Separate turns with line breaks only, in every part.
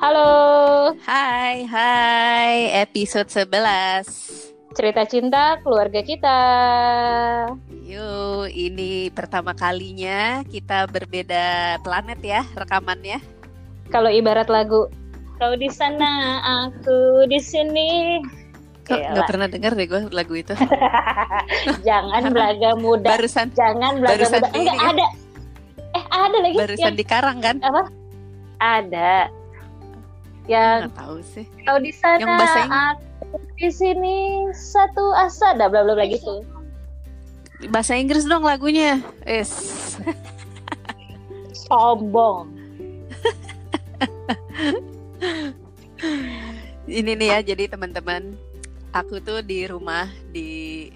Halo,
Hai, hai, episode 11
cerita cinta keluarga kita.
Yuk, ini pertama kalinya kita berbeda planet ya rekamannya
Kalau ibarat lagu, kau di sana, aku di sini.
Kok nggak pernah denger deh gue lagu itu
Jangan belaga muda,
Barusan,
jangan belaga
barusan
muda. Enggak
ya?
ada. Eh ada lagi
barusan
yang
di Karang kan?
apa? Ada. Yang
Nggak tahu sih.
Kau di sana,
Yang bahasa Ing-
aku di sini, satu asa, dah bla bla bla gitu.
Bahasa Inggris dong lagunya. Es
Sombong.
Ini nih ya, jadi teman-teman Aku tuh di rumah di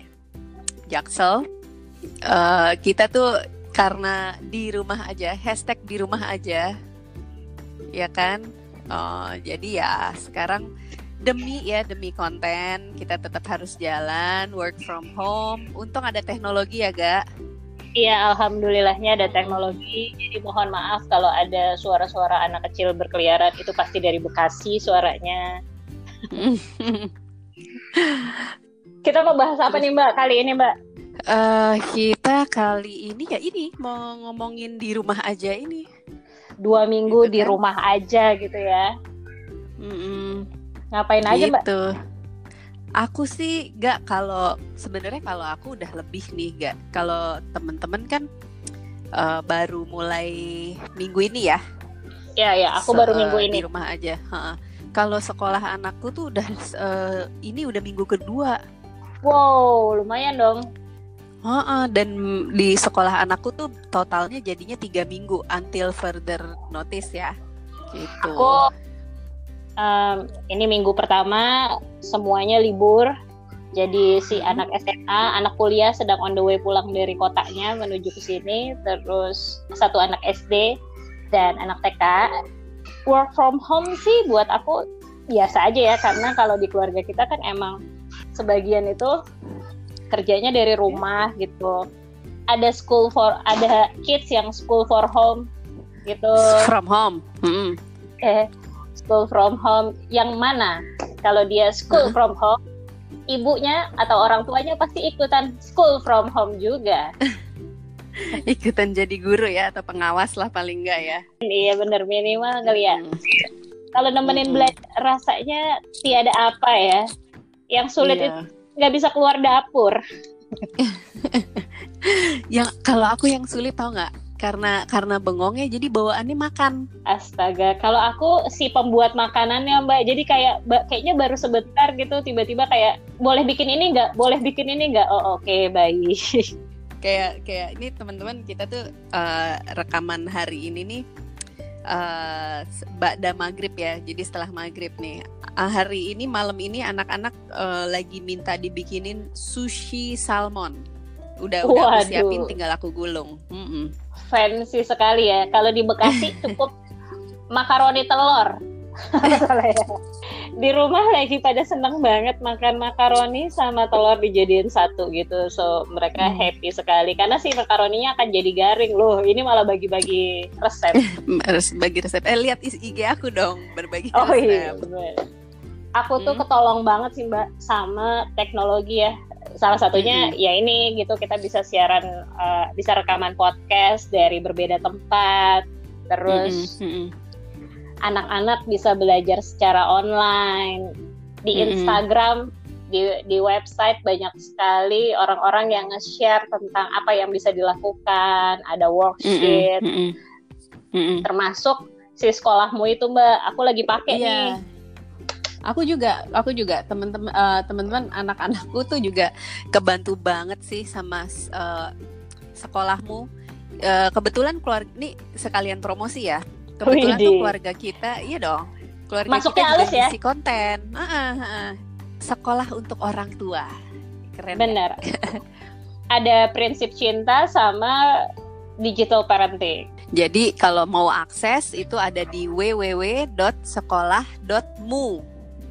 Jaksel. Eh, Kita tuh karena di rumah aja Hashtag di rumah aja. Ya kan Eh, Jadi ya sekarang demi ya demi konten kita tetap harus jalan work from home untung ada teknologi ya gak
Iya, alhamdulillahnya ada teknologi. Jadi mohon maaf kalau ada suara-suara anak kecil berkeliaran itu pasti dari Bekasi suaranya. Kita mau bahas apa nih Mbak kali ini Mbak?
Eh, kita kali ini ya ini mau ngomongin di rumah aja ini
Dua minggu
Gitu
di
kan.
rumah aja gitu ya.
Mm-mm.
Ngapain aja Mbak?
gitu. Aku sih gak kalau sebenarnya kalau aku udah lebih nih gak. Kalau temen-temen kan eh, baru mulai minggu ini ya.
Ya ya, aku
se-
baru minggu
eh,
ini.
di rumah aja. Kalau sekolah anakku tuh udah eh, ini udah minggu kedua.
Wow, lumayan dong.
Ha-ha. Dan di sekolah anakku tuh totalnya jadinya tiga minggu until further notice ya. Gitu.
Aku em, ini minggu pertama semuanya libur. Jadi si
Hmm.
anak SMA, anak kuliah sedang on the way pulang dari kotanya menuju ke sini. Terus satu anak SD dan anak TK. Work from home sih buat aku biasa aja ya karena kalau di keluarga kita kan emang sebagian itu kerjanya dari rumah gitu. Ada school for ada kids yang school for home gitu
From home. Mm-mm.
eh school from home yang mana? Kalau dia school from home, ibunya atau orang tuanya pasti ikutan school from home juga.
ikutan jadi guru ya atau pengawas lah paling enggak ya.
Iya bener minimal kali ya. Kalau nemenin
Mm-mm.
belajar rasanya tiada apa ya. Yang sulit
Iya.
itu nggak bisa keluar dapur.
Yang kalau aku yang sulit tau nggak? Karena karena bengongnya jadi bawaannya makan.
Astaga, kalau aku si pembuat makanannya Mbak, jadi kayak kayaknya baru sebentar gitu, tiba-tiba kayak boleh bikin ini nggak, boleh bikin ini nggak, oh oke baik.
Kayak kayak ini teman-teman kita tuh eh, rekaman hari ini nih eh ba'da maghrib ya. Jadi setelah maghrib nih. Ah, hari ini malam ini anak-anak eh, lagi minta dibikinin sushi salmon. Udah udah aku siapin tinggal aku gulung. Mm-mm.
fancy sekali ya. Kalau di Bekasi cukup makaroni telur. Di rumah lagi pada seneng banget makan makaroni sama telur dijadiin satu gitu. So mereka
Hmm.
happy sekali karena si makaroninya akan jadi garing loh. Ini malah bagi-bagi resep.
Harus bagi resep. Eh lihat IG aku dong berbagi
Oh
resep.
iya bener. Aku tuh
Hmm.
ketolong banget sih Mbak sama teknologi ya. Salah satunya
Mm-mm.
ya ini gitu kita bisa siaran eh, bisa rekaman podcast dari berbeda tempat. Terus
Mm-mm, mm-mm.
Anak-anak bisa belajar secara online di. Instagram di di website banyak sekali orang-orang yang nge-share tentang apa yang bisa dilakukan ada worksheet
Mm-mm, mm-mm.
termasuk si sekolahmu itu mbak aku lagi pakai
Iya.
nih
Aku juga, aku juga teman-teman eh, teman-teman anak-anakku tuh juga kebantu banget sih sama eh, sekolahmu. Eh, kebetulan keluarga ini sekalian promosi ya. Kebetulan
Widih.
tuh keluarga kita, iya dong. Keluarga
Masuknya halus ya?
konten. Heeh, heeh. Sekolah untuk orang tua. Keren. ya?
bener ada prinsip cinta sama digital parenting
Jadi kalau mau akses itu ada di www.sekolah.mu.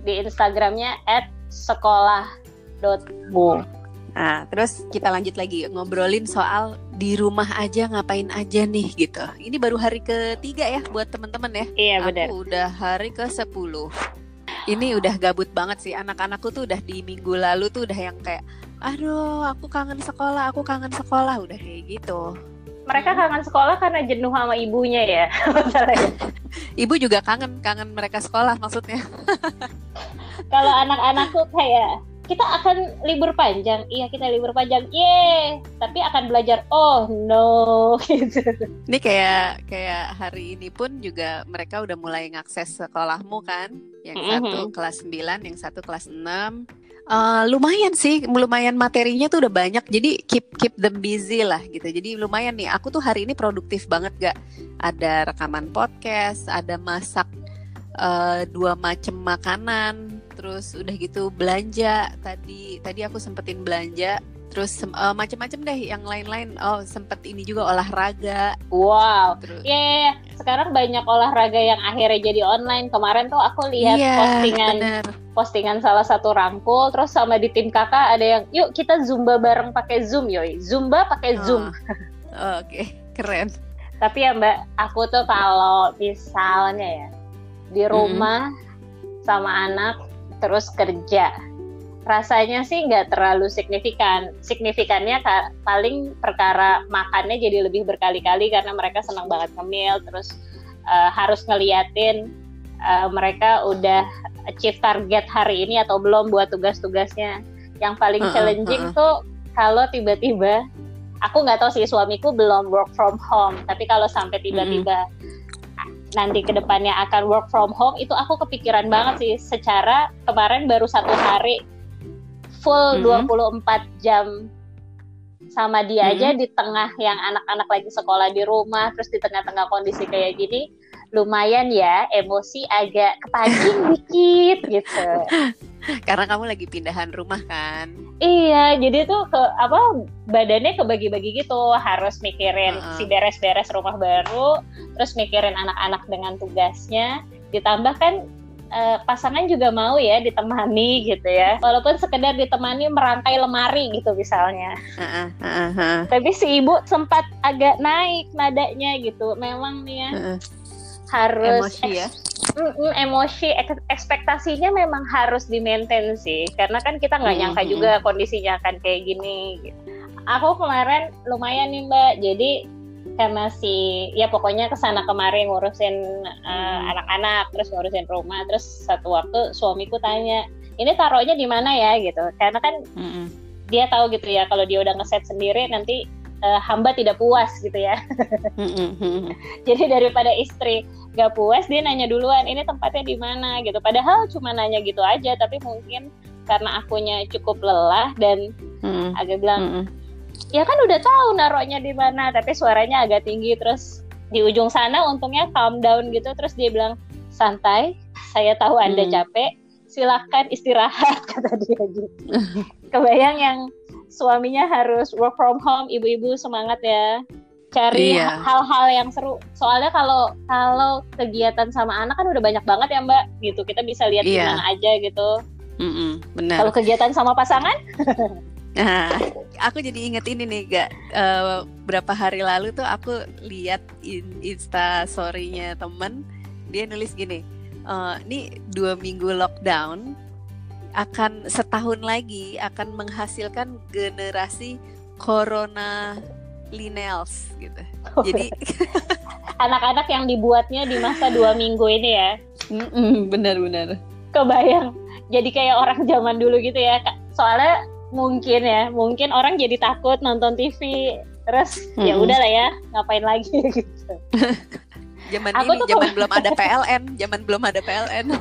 di Instagramnya at sekolah.mu
Nah, terus kita lanjut lagi ngobrolin soal di rumah aja ngapain aja nih gitu. Ini baru hari ketiga ya buat teman-teman ya.
Iya benar.
Aku udah hari ke 10 Ini udah gabut banget sih. Anak-anakku tuh udah di minggu lalu tuh udah yang kayak, aduh aku kangen sekolah, aku kangen sekolah, udah kayak gitu.
Mereka kangen sekolah karena jenuh sama ibunya ya.
Ibu juga kangen, kangen mereka sekolah maksudnya.
Kalau anak-anakku kayak kita akan libur panjang, iya kita libur panjang, ye, tapi akan belajar, oh no, gitu.
Ini kayak kayak hari ini pun juga mereka udah mulai ngakses sekolahmu kan. Yang
Mhm.
satu kelas 9, yang satu kelas 6. Eh, lumayan sih, lumayan materinya tuh udah banyak. Jadi keep keep them busy lah gitu. Jadi lumayan nih. Aku tuh hari ini produktif banget gak? Ada rekaman podcast, ada masak eh, dua macam makanan, terus udah gitu belanja. Tadi tadi aku sempetin belanja. Terus sem- eh, macam-macam deh yang lain-lain. Oh, sempet ini juga olahraga.
Wow,
Terus
ya ya, ya. sekarang banyak olahraga yang akhirnya jadi online. Kemarin tuh aku lihat
Iya,
postingan
bener.
postingan salah satu rangkul, terus sama di tim kakak ada yang, yuk kita zumba bareng pakai zoom yoi, zumba pakai
Oh.
zoom.
Oh, Oke, keren.
Tapi ya mbak, aku tuh kalau misalnya ya di rumah sama anak terus kerja, rasanya sih nggak terlalu signifikan. Signifikannya ka- paling perkara makannya jadi lebih berkali-kali karena mereka senang banget ngemil, terus eh, harus ngeliatin eh, mereka udah achieve target hari ini atau belum buat tugas-tugasnya. Yang paling challenging
heeh.
tuh kalau tiba-tiba aku nggak tahu sih suamiku belum work from home, tapi kalau sampai tiba-tiba nanti ke depannya akan work from home itu aku kepikiran banget sih. Secara kemarin baru satu hari full
Mhm.
24 jam sama dia aja di tengah yang anak-anak lagi sekolah di rumah terus di tengah-tengah kondisi kayak gini. Lumayan ya emosi agak kepancing dikit gitu
Karena kamu lagi pindahan rumah kan.
Iya, jadi tuh ke apa badannya kebagi-bagi gitu, harus mikirin
Heeh.
si beres-beres rumah baru, terus mikirin anak-anak dengan tugasnya, ditambah kan eh, pasangan juga mau ya ditemani gitu ya, walaupun sekedar ditemani merangkai lemari gitu misalnya.
Heeh, heeh, heeh,
Tapi si ibu sempat agak naik nadanya gitu, memang nih ya
heeh.
harus
Emosi ya.
Mm-mm, emosi ek- ekspektasinya memang harus di maintain sih karena kan kita nggak nyangka juga kondisinya akan kayak gini gitu. aku kemarin lumayan nih mbak jadi karena si ya pokoknya ke sana kemari ngurusin uh,
Hmm.
anak-anak terus ngurusin rumah terus satu waktu suamiku tanya ini taruhnya di mana ya gitu karena kan
Mm-mm.
dia tahu gitu ya kalau dia udah ngeset sendiri nanti uh, hamba tidak puas gitu ya. Jadi daripada istri gak puas dia nanya duluan ini tempatnya di mana? gitu. Padahal cuma nanya gitu aja tapi mungkin karena akunya cukup lelah dan
Mm-mm,
agak bilang
mm-mm.
ya kan udah tahu naruhnya di mana tapi suaranya agak tinggi terus di ujung sana untungnya calm down gitu. Terus dia bilang santai saya tahu anda
Hmm.
capek silakan istirahat kata dia gitu. Kebayang yang suaminya harus work from home ibu-ibu semangat ya. Cari
Iya.
hal-hal yang seru. Soalnya kalau kalau kegiatan sama anak kan udah banyak banget ya mbak. Gitu kita bisa lihat di
Iya.
mana aja gitu.
Mm-mm, benar.
kalau kegiatan sama pasangan?
Nah, aku jadi inget ini nih, gak Eh, berapa hari lalu tuh aku lihat in Insta story-nya temen, dia nulis gini, ini dua minggu lockdown akan setahun lagi akan menghasilkan generasi corona lineals gitu. Jadi
anak-anak yang dibuatnya di masa dua minggu ini ya
benar-benar.
kebayang jadi kayak orang zaman dulu gitu ya soalnya mungkin ya mungkin orang jadi takut nonton TV terus ya
Mm-mm.
udah lah ya ngapain lagi gitu
Zaman
Aku
ini zaman belum ada PLN, zaman belum ada PLN.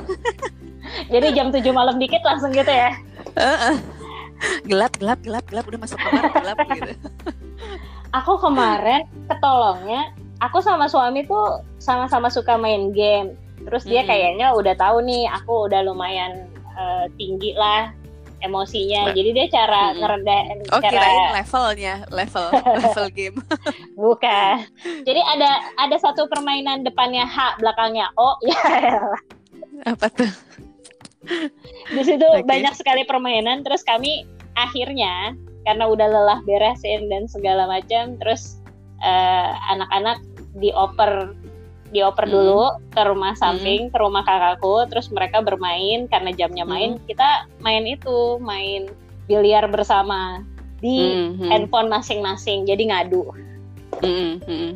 Jadi jam 7 malam dikit langsung gitu ya
Heeh. gelap, gelap, gelap, gelap udah masuk kamar gelap gitu.
aku kemarin ketolongnya aku sama suami tuh sama-sama suka main game terus dia
Mm.
kayaknya udah tahu nih aku udah lumayan eh, tinggi lah emosinya
Wah.
jadi dia cara
Mm-mm.
ngeredain
Oh
cara
kirain levelnya, level level game.
bukan jadi ada ada satu permainan depannya H belakangnya O ya.
Apa tuh?
Di situ
Oke.
banyak sekali permainan terus kami akhirnya karena udah lelah beresin dan segala macam terus eh, anak-anak dioper dioper
Hmm.
dulu ke rumah samping ke rumah kakakku terus mereka bermain karena jamnya main
Hmm.
kita main itu main biliar bersama di
Hmm, hmm,
handphone masing-masing jadi ngadu
hmm, hmm.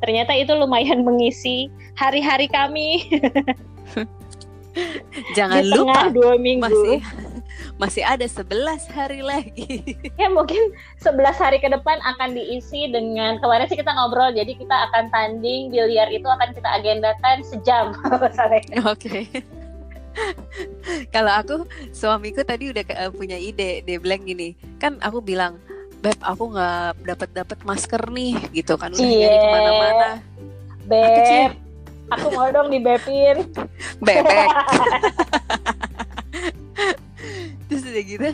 ternyata itu lumayan mengisi hari-hari kami
Jangan
di
lupa
dua minggu
masih masih ada 11 hari lagi.
ya mungkin 11 hari ke depan akan diisi dengan kemarin sih kita ngobrol jadi kita akan tanding biliar itu akan kita agendakan sejam.
Oke. Kalau aku suamiku tadi udah eh, punya ide, dia bilang gini, kan aku bilang, beb aku nggak dapat dapat masker nih, gitu kan udah nyari
Cie.
ke mana-mana,
Beb, aku mau dong dibepin.
bebek. Terus udah gitu,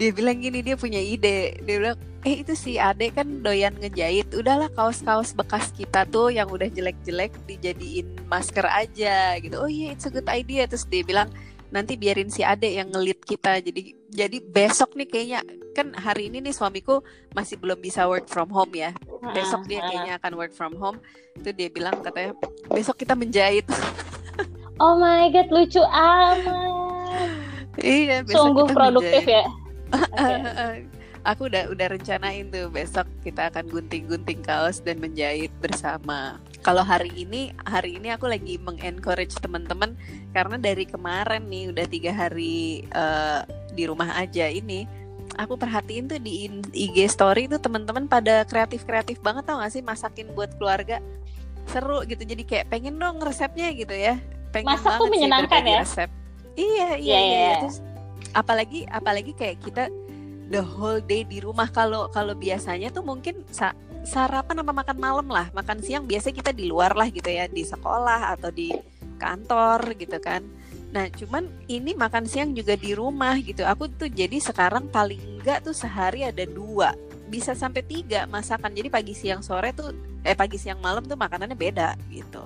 dia bilang gini dia punya ide, dia bilang, eh itu si Ade kan doyan ngejahit, udahlah kaos-kaos bekas kita tuh yang udah jelek-jelek dijadiin masker aja, gitu. Oh iya it's a good idea. Terus dia bilang nanti biarin si Ade yang ngelit kita. Jadi jadi besok nih kayaknya kan hari ini nih suamiku masih belum bisa work from home ya. Besok dia kayaknya akan work from home. Itu dia bilang katanya besok kita menjahit.
Oh my god, lucu amat.
iya, besok
Sungguh
kita
produktif
menjahit.
ya. Oke.
Aku udah udah rencanain tuh besok kita akan gunting-gunting kaos dan menjahit bersama. Kalau hari ini hari ini aku lagi mengencourage teman-teman karena dari kemarin nih udah tiga hari eh, di rumah aja ini aku perhatiin tuh di IG story tuh teman-teman pada kreatif-kreatif banget tau gak sih masakin buat keluarga seru gitu jadi kayak pengen dong resepnya gitu ya pengen
Masak tuh
banget sih
menyenangkan
berbagi
ya?
resep iya iya
Iya,
iya,
iya.
iya. terus apalagi apalagi kayak kita the whole day di rumah. Kalau kalau biasanya tuh mungkin sa- sarapan apa makan malam lah. Makan siang biasa kita di luar lah gitu ya. Di sekolah atau di kantor gitu kan. Nah cuman ini makan siang juga di rumah gitu. Aku tuh jadi sekarang paling enggak tuh sehari ada dua. Bisa sampai tiga masakan. Jadi pagi siang sore tuh eh pagi siang malam tuh makanannya beda gitu.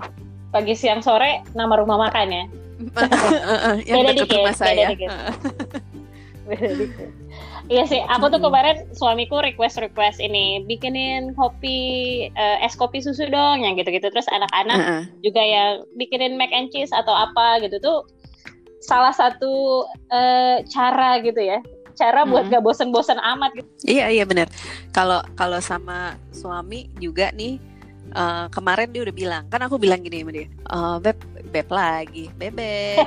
Pagi siang sore nama rumah makan ya.
yang
Beda dikit,
rumah
beda
saya.
dikit. Iya sih, aku tuh kemarin suamiku request request ini bikinin kopi eh, es kopi susu dong yang gitu-gitu terus anak-anak
Heeh.
juga yang bikinin mac and cheese atau apa gitu tuh salah satu eh, cara gitu ya cara buat
Mm-mm.
gak bosen-bosen amat gitu.
Iya iya benar. Kalau kalau sama suami juga nih eh, kemarin dia udah bilang kan aku bilang gini sama dia, "Eh, beb beb lagi bebek.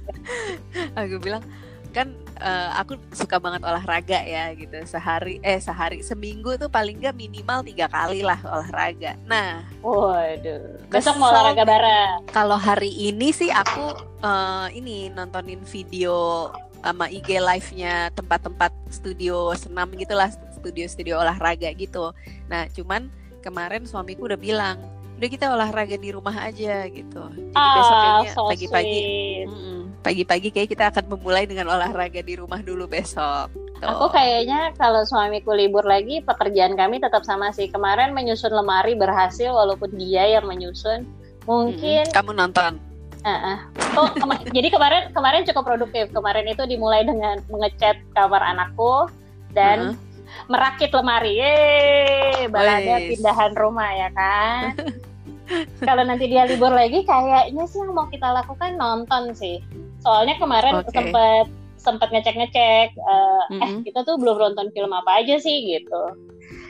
aku bilang kan eh, aku suka banget olahraga ya gitu sehari eh sehari seminggu tuh paling nggak minimal tiga kali lah olahraga. Nah
Waduh, besok mau olahraga bareng.
kalau hari ini sih aku eh, ini nontonin video sama IG live-nya tempat-tempat studio senam gitulah, studio-studio olahraga gitu. Nah, cuman kemarin suamiku udah bilang, udah kita olahraga di rumah aja gitu. Jadi besok
Ah,
kayaknya
so
pagi-pagi. Mm-mm. Pagi-pagi kayak kita akan memulai dengan olahraga di rumah dulu besok. Tuh.
Aku kayaknya kalau suamiku libur lagi, pekerjaan kami tetap sama sih. Kemarin menyusun lemari berhasil walaupun dia yang menyusun. Mungkin
Mm-mm. kamu nonton.
Heeh. Oh, kema- jadi kemarin kemarin cukup produktif. Kemarin itu dimulai dengan mengecat kamar anakku dan
Heeh.
merakit lemari. Yeay, balada
Wes.
pindahan rumah ya kan. Kalau nanti dia libur lagi, kayaknya sih yang mau kita lakukan nonton sih. Soalnya kemarin
Oke.
sempat sempat ngecek-ngecek. eh, eh
Mm-mm.
kita tuh belum nonton film apa aja sih gitu.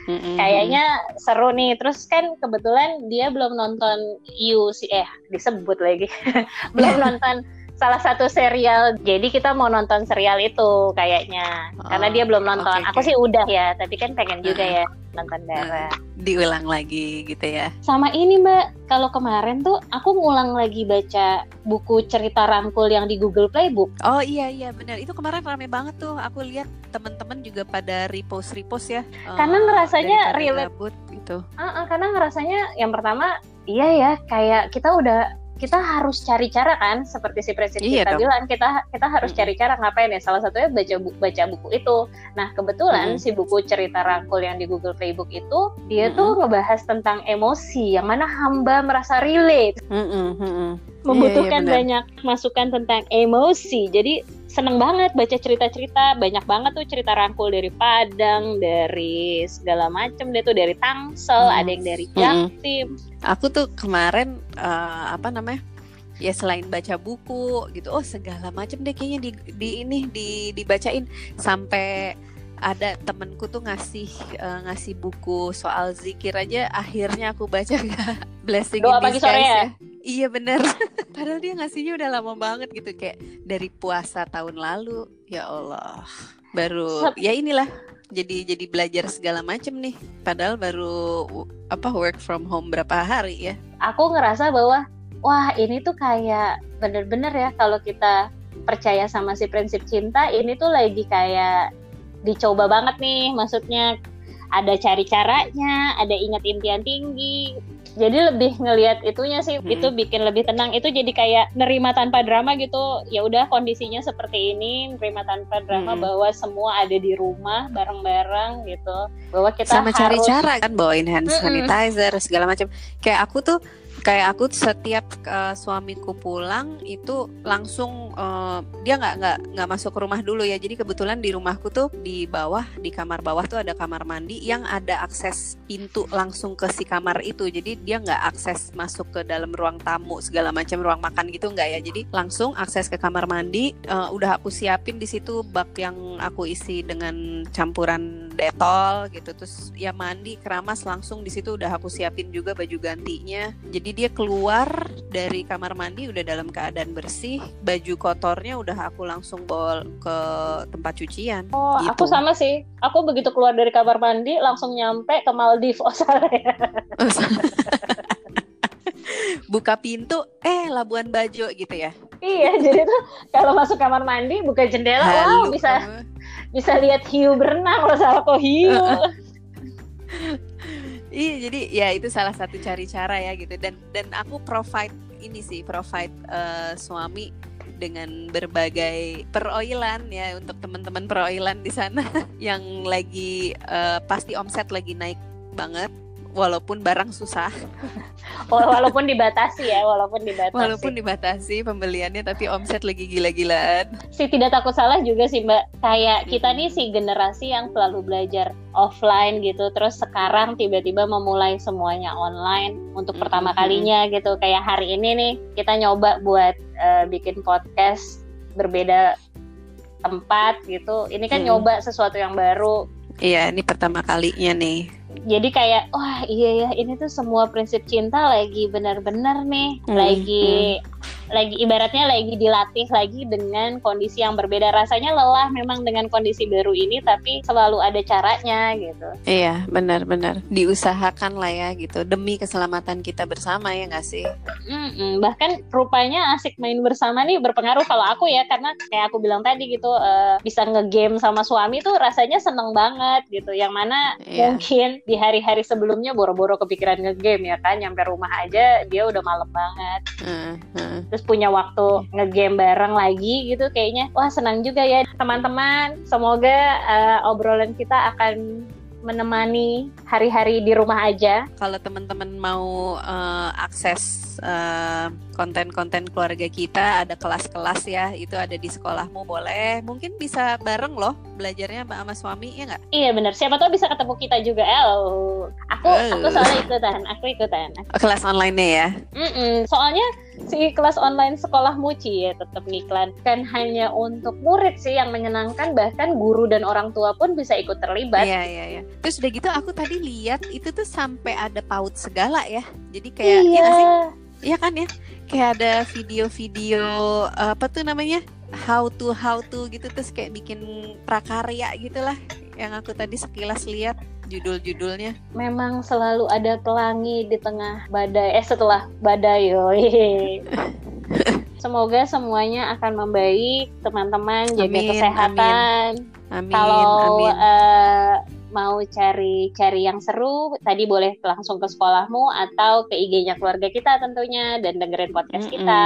Mm-mm.
Kayaknya seru nih. Terus kan kebetulan dia belum nonton You sih eh disebut lagi. belum nonton salah satu serial. Jadi kita mau nonton serial itu kayaknya. Karena
Oh,
dia belum nonton.
oke,
Aku
oke.
sih udah ya, tapi kan pengen juga ya nonton bareng.
diulang lagi gitu ya.
Sama ini Mbak, kalau kemarin tuh aku ngulang lagi baca buku cerita rangkul yang di Google Playbook.
Oh iya iya benar itu kemarin rame banget tuh aku lihat teman-teman juga pada repost repost ya eh,
Karena ngerasanya
daripada
relate.
gabut gitu
Ah, ah, karena ngerasanya yang pertama iya ya kayak kita udah kita harus cari cara kan seperti si presiden
Iya
kita
dong.
bilang kita kita harus cari cara ngapain ya? Salah satunya baca buku baca buku itu. Nah kebetulan
Mm-mm.
si buku cerita rangkul yang di Google Playbook itu dia tuh ngebahas tentang emosi yang mana hamba merasa relate.
Mm-mm,
membutuhkan
benar.
banyak masukan tentang emosi jadi seneng banget baca cerita-cerita banyak banget tuh cerita rangkul dari Padang dari segala macem deh tuh dari Tangsel hmm. ada yang dari Jaktim
hmm. aku tuh kemarin uh, apa namanya ya selain baca buku gitu oh segala macam deh kayaknya di, di ini di dibacain sampai ada temenku tuh ngasih uh, ngasih buku soal zikir aja akhirnya aku baca gak blessing
Doa in disguise ya. ya
Iya bener. Padahal dia ngasihnya udah lama banget gitu Kayak dari puasa tahun lalu. Ya Allah. Baru Sep. ya inilah jadi jadi belajar segala macam nih. Padahal baru apa work from home berapa hari ya?
Aku ngerasa bahwa wah ini tuh kayak bener-bener ya kalau kita percaya sama si prinsip cinta ini tuh lagi kayak dicoba banget nih maksudnya ada cari caranya ada ingat impian tinggi jadi lebih ngelihat itunya sih hmm. itu bikin lebih tenang itu jadi kayak nerima tanpa drama gitu ya udah kondisinya seperti ini nerima tanpa drama hmm. bahwa semua ada di rumah bareng-bareng gitu bahwa kita
sama harus... cari cara kan bawain hand sanitizer hmm. segala macam kayak aku tuh kayak aku setiap uh, suamiku pulang itu langsung uh, dia nggak nggak nggak masuk ke rumah dulu ya. Jadi kebetulan di rumahku tuh di bawah di kamar bawah tuh ada kamar mandi yang ada akses pintu langsung ke si kamar itu. Jadi dia nggak akses masuk ke dalam ruang tamu segala macam ruang makan gitu nggak ya. Jadi langsung akses ke kamar mandi uh, udah aku siapin di situ bak yang aku isi dengan campuran detol gitu. Terus ya mandi keramas langsung di situ udah aku siapin juga baju gantinya. Jadi dia keluar dari kamar mandi udah dalam keadaan bersih baju kotornya udah aku langsung bawa ke tempat cucian
oh gitu. aku sama sih. Aku begitu keluar dari kamar mandi langsung nyampe ke Maldives oh
buka pintu eh Labuan Bajo gitu ya?
Iya jadi tuh kalau masuk kamar mandi buka jendela Halo, wow bisa kamu. bisa lihat hiu berenang loh sama kok hiu
Iya, jadi ya itu salah satu cari cara ya gitu. Dan dan aku provide ini sih, provide uh, suami dengan berbagai peroilan ya untuk teman-teman peroilan di sana yang lagi uh, pasti omset lagi naik banget walaupun barang susah.
walaupun dibatasi ya, walaupun dibatasi.
Walaupun dibatasi pembeliannya tapi omset lagi gila-gilaan.
Si tidak takut salah juga sih Mbak. Kayak kita nih si generasi yang selalu belajar offline gitu, terus sekarang tiba-tiba memulai semuanya online untuk pertama kalinya gitu. Kayak hari ini nih kita nyoba buat uh, bikin podcast berbeda tempat gitu. Ini kan hmm. nyoba sesuatu yang baru.
Iya, ini pertama kalinya nih
jadi kayak wah iya ya ini tuh semua prinsip cinta lagi benar-benar nih hmm, lagi hmm. Lagi ibaratnya lagi dilatih lagi dengan kondisi yang berbeda rasanya lelah memang dengan kondisi baru ini tapi selalu ada caranya gitu
iya benar-benar diusahakan lah ya gitu demi keselamatan kita bersama ya nggak sih
Mm-mm. bahkan rupanya asik main bersama nih berpengaruh kalau aku ya karena kayak aku bilang tadi gitu uh, bisa ngegame sama suami tuh rasanya seneng banget gitu yang mana yeah. mungkin di hari-hari sebelumnya boro-boro kepikiran ngegame ya kan nyampe rumah aja dia udah malam banget uh, uh. Terus punya waktu ngegame bareng lagi gitu kayaknya. Wah senang juga ya teman-teman. Semoga uh, obrolan kita akan menemani hari-hari di rumah aja.
Kalau teman-teman mau uh, akses uh, konten-konten keluarga kita ada kelas-kelas ya itu ada di sekolahmu boleh. Mungkin bisa bareng loh belajarnya sama suami ya nggak?
Iya benar. Siapa tahu bisa ketemu kita juga El. Aku uh. aku soalnya ikutan aku ikutan.
Oh, kelas online nya ya?
Mm -mm. soalnya si kelas online sekolah Muci ya tetap ngiklan. Kan hanya untuk murid sih yang menyenangkan bahkan guru dan orang tua pun bisa ikut terlibat.
Iya iya iya. Terus udah gitu aku tadi lihat itu tuh sampai ada paut segala ya. Jadi kayak
iya, iya,
iya kan ya kayak ada video-video apa tuh namanya how to how to gitu terus kayak bikin prakarya gitulah yang aku tadi sekilas lihat judul-judulnya.
Memang selalu ada pelangi di tengah badai. Eh setelah badai, yoi. Semoga semuanya akan membaik, teman-teman jaga kesehatan.
Amin. amin
Kalau amin. Uh, mau cari cari yang seru tadi boleh langsung ke sekolahmu atau ke IG-nya keluarga kita tentunya dan dengerin podcast mm -mm. kita.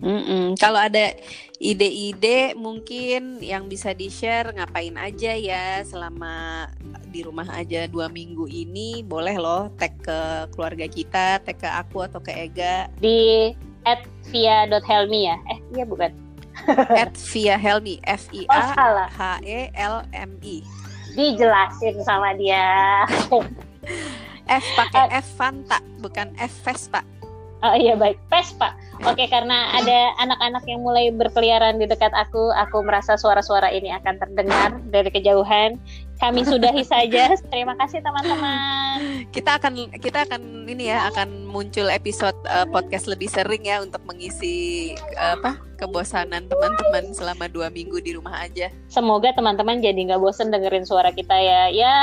Mm -mm. Kalau ada ide-ide mungkin yang bisa di-share ngapain aja ya selama di rumah aja dua minggu ini boleh loh tag ke keluarga kita, tag ke aku atau ke Ega
di at via.helmi ya. Eh iya bukan
at Via Helmi F I A. H E L M I
Dijelasin sama dia.
F pakai F Fanta bukan F Vespa
Oh iya baik, Vespa. Oke, karena ada anak-anak yang mulai berkeliaran di dekat aku, aku merasa suara-suara ini akan terdengar dari kejauhan. Kami sudahi saja. Terima kasih teman-teman.
kita akan kita akan ini ya akan muncul episode uh, podcast lebih sering ya untuk mengisi uh, apa kebosanan teman-teman selama dua minggu di rumah aja
Semoga teman-teman jadi nggak bosen dengerin suara kita ya. Ya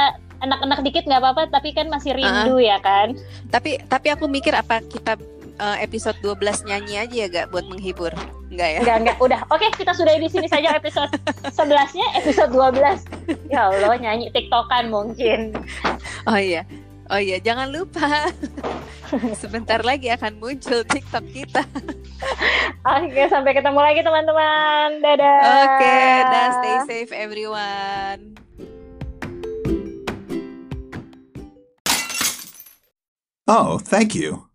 anak-anak dikit nggak apa-apa, tapi kan masih rindu ya kan.
tapi tapi aku mikir apa kita uh, episode 12 nyanyi aja ya gak buat menghibur enggak ya
Enggak, enggak. Udah, oke kita sudah di sini saja episode 11-nya, episode 12. Ya Allah, nyanyi tiktokan mungkin.
oh iya oh iya jangan lupa sebentar lagi akan muncul TikTok kita
Oke, sampai ketemu lagi teman-teman. Dadah.
oke dah stay safe everyone
Oh, thank you.